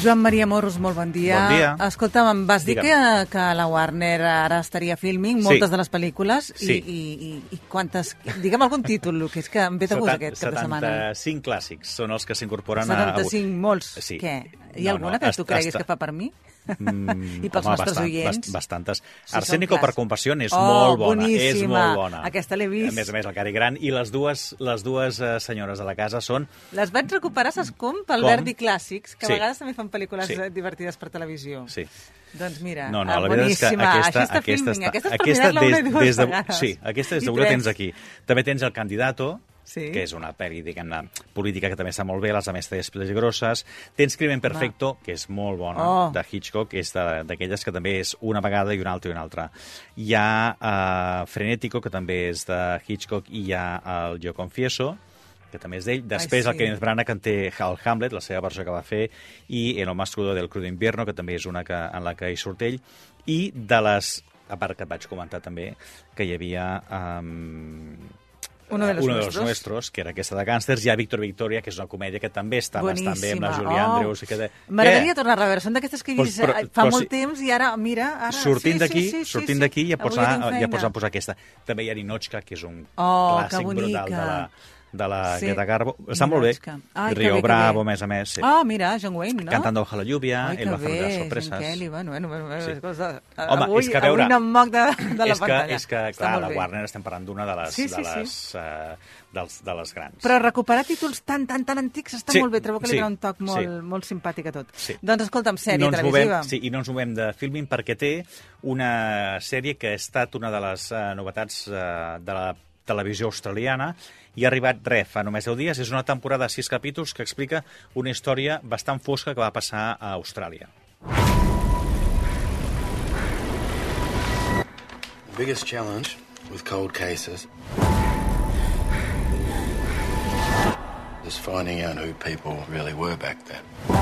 Joan Maria Morros, molt bon dia. Bon dia. Escolta'm, em vas dir que, Digue'm. que la Warner ara estaria filming Sí. moltes de les pel·lícules Sí. i, i, i, i quantes... Digue'm algun títol, que és que em ve de gust aquest cap de setmana. 75 clàssics són els que s'incorporen a... 75, molts. Sí. Què? Hi No, ha alguna no, que tu creguis que fa per mi? Mm, I pels home, nostres bastant, oients? bast- Bastantes. Són Arsénico per compassió és Oh, molt bona. És boníssima. molt bona. Aquesta l'he vist. A més a més, el Cary Grant i les dues, les dues eh, senyores de la casa són... Les vaig recuperar, saps com? Pel Com? Verdi Clàssics, que Sí. a vegades també fan pel·lícules Sí. eh, divertides per televisió. Sí. Doncs mira, No, no, ah, la veritat és que boníssima. aquesta, aquesta, filming. aquesta és aquesta una i dues des de. Sí, aquesta des I de la tens aquí. També tens el Candidato, Sí. que és una pel·li, diguem-ne, política que també està molt bé, les amistades peligroses. Tens Crimen Perfecto, que és molt bona, Oh. de Hitchcock, que és d'aquelles que també és una vegada i una altra i una altra. Hi ha uh, Frenético, que també és de Hitchcock, i hi ha el Yo Confieso, que també és d'ell. Després sí. el Kenneth Branagh, que en té el Hamlet, la seva versió que va fer, i El más crudo del crudo invierno, que també és una que, en la que hi surt ell, i de les a part que et vaig comentar també, que hi havia... Um, Uno de los uno nuestros. nuestros, que era aquesta de gàngsters, hi ha Víctor Victoria, que és una comèdia que també està bastant bé amb la Boníssima. Julia Oh. Andrews. Que de... M'agradaria Què? tornar a reveure. Són d'aquestes que he Pues, vist però- eh, fa però molt si- temps i ara, mira... Ara... sortint sí, d'aquí, sí, sí, sí, sortint sí. d'aquí ja pots anar, ja pots anar a posar aquesta. També hi ha Ninochka, que és un Oh, clàssic brutal de la. De la Sí. Greta Garbo. Està molt bé. Ai, que Rio bé, que Bravo, bé. a més a més. Sí. Ah, mira, John Wayne, no? Cantando bajo la lluvia, Ai, que va a hacer bé, las Jim sorpresas. Kelly, bueno, bueno, bueno, Sí. cosa, Home, avui, és que veure... avui no em moc de, de la és que, pantalla. és que, Està clar, la bé. Warner estem parlant d'una de les, Sí, sí, de sí. les, eh, dels, de les grans. Però recuperar títols tan, tan, tan antics està Sí, molt bé. Trobo que li sí, dona un toc molt, sí. molt simpàtic a tot. Sí. Doncs escolta'm, sèrie no televisiva. movem, sí, I no ens movem de filming perquè té una sèrie que ha estat una de les uh, novetats uh, de la televisió australiana i ha arribat, res, fa només 10 dies. És una temporada de 6 capítols que explica una història bastant fosca que va passar a Austràlia. The biggest challenge with cold cases is finding out who people really were back then.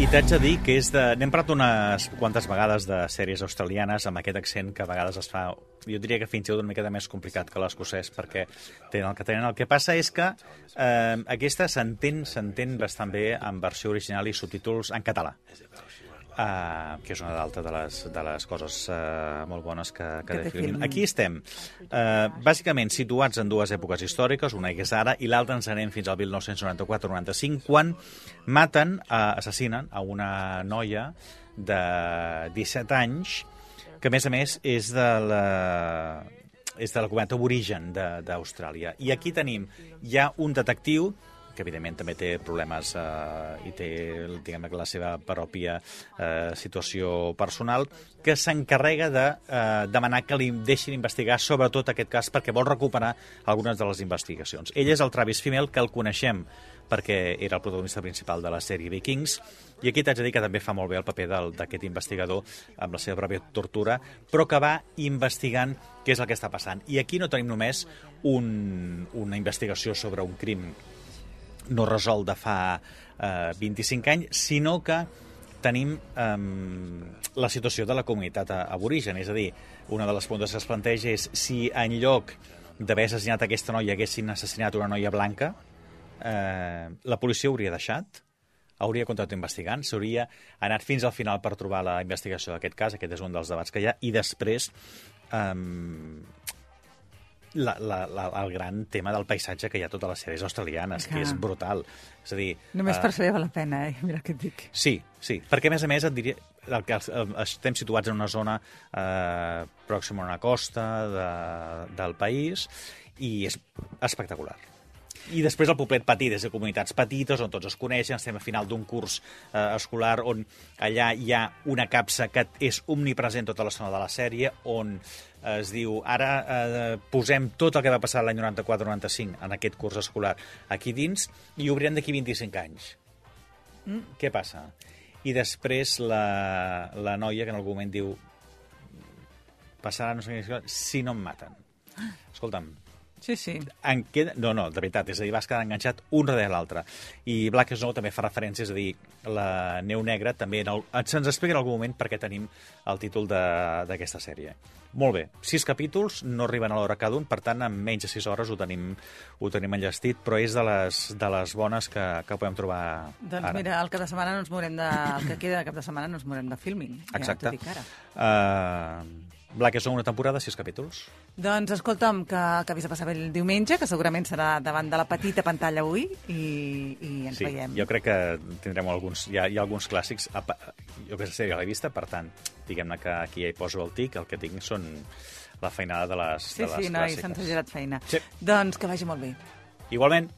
I t'haig de dir que és de... N'hem parlat unes quantes vegades de sèries australianes amb aquest accent que a vegades es fa... Jo diria que fins i tot una miqueta més complicat que l'escocès perquè tenen el que tenen. El que passa és que eh, aquesta s'entén bastant bé en versió original i subtítols en català. Uh, que és una d'altra de, les, de les coses uh, molt bones que, que, Que. Filmin. Aquí estem, uh, bàsicament situats en dues èpoques històriques, una que és ara i l'altra ens anem fins al 1994-95, quan maten, uh, assassinen a una noia de 17 anys, que a més a més és de la és de la comunitat aborigen d'Austràlia. I aquí tenim, hi ha un detectiu que evidentment també té problemes eh, i té diguem, la seva pròpia eh, situació personal, que s'encarrega de eh, demanar que li deixin investigar sobretot aquest cas perquè vol recuperar algunes de les investigacions. Ell és el Travis Fimmel, que el coneixem perquè era el protagonista principal de la sèrie Vikings, i aquí t'haig de dir que també fa molt bé el paper d'aquest investigador amb la seva pròpia tortura, però que va investigant què és el que està passant. I aquí no tenim només un, una investigació sobre un crim no resolt de fa eh, 25 anys, sinó que tenim eh, la situació de la comunitat aborigen. És a dir, una de les preguntes que es planteja és si en lloc d'haver assassinat aquesta noia haguessin assassinat una noia blanca, eh, la policia hauria deixat? hauria continuat investigant, s'hauria anat fins al final per trobar la investigació d'aquest cas, aquest és un dels debats que hi ha, i després um, la, la, la, el gran tema del paisatge que hi ha a totes les sèries australianes, Clar. que és brutal. És a dir... Només eh, per això ja val la pena, eh? Mira què et dic. Sí, sí, perquè a més a més et diria el que eh, estem situats en una zona eh, pròxima a una costa de, del país i és espectacular. I després el poblet petit, des de comunitats petites on tots es coneixen, estem a final d'un curs eh, escolar on allà hi ha una capsa que és omnipresent tota l'estona de la sèrie, on es diu ara eh, posem tot el que va passar l'any 94-95 en aquest curs escolar aquí dins i obrirem d'aquí 25 anys. Mm, què passa? I després la, la noia que en algun moment diu passarà no sé què, si no em maten. Escolta'm, Sí, sí. en queda... No, no, de veritat, és a dir, vas quedar enganxat un darrere l'altre. I Black Snow també fa referència, és a dir, la neu negra també en el... se'ns explica en algun moment per què tenim el títol de- d'aquesta sèrie. Molt bé, sis capítols, no arriben a l'hora cada un, per tant, en menys de sis hores ho tenim, ho tenim enllestit, però és de les, de les bones que, que podem trobar Doncs ara. mira, el cap de setmana no ens morem de... El que queda de cap de setmana no ens morem de filming. Exacte. Ja. Uh, Black Snow, una temporada, sis capítols. Doncs escolta'm, que acabis de passar bé el diumenge, que segurament serà davant de la petita pantalla avui, i, i ens sí, veiem. jo crec que tindrem alguns, hi ha, hi ha alguns clàssics, a jo que sé, a la vista, per tant, diguem-ne que aquí ja hi poso el tic, el que tinc són la feinada de les, Sí, de les sí, noi, clàssiques. se'ns ha girat feina. Sí. Doncs que vagi molt bé. Igualment.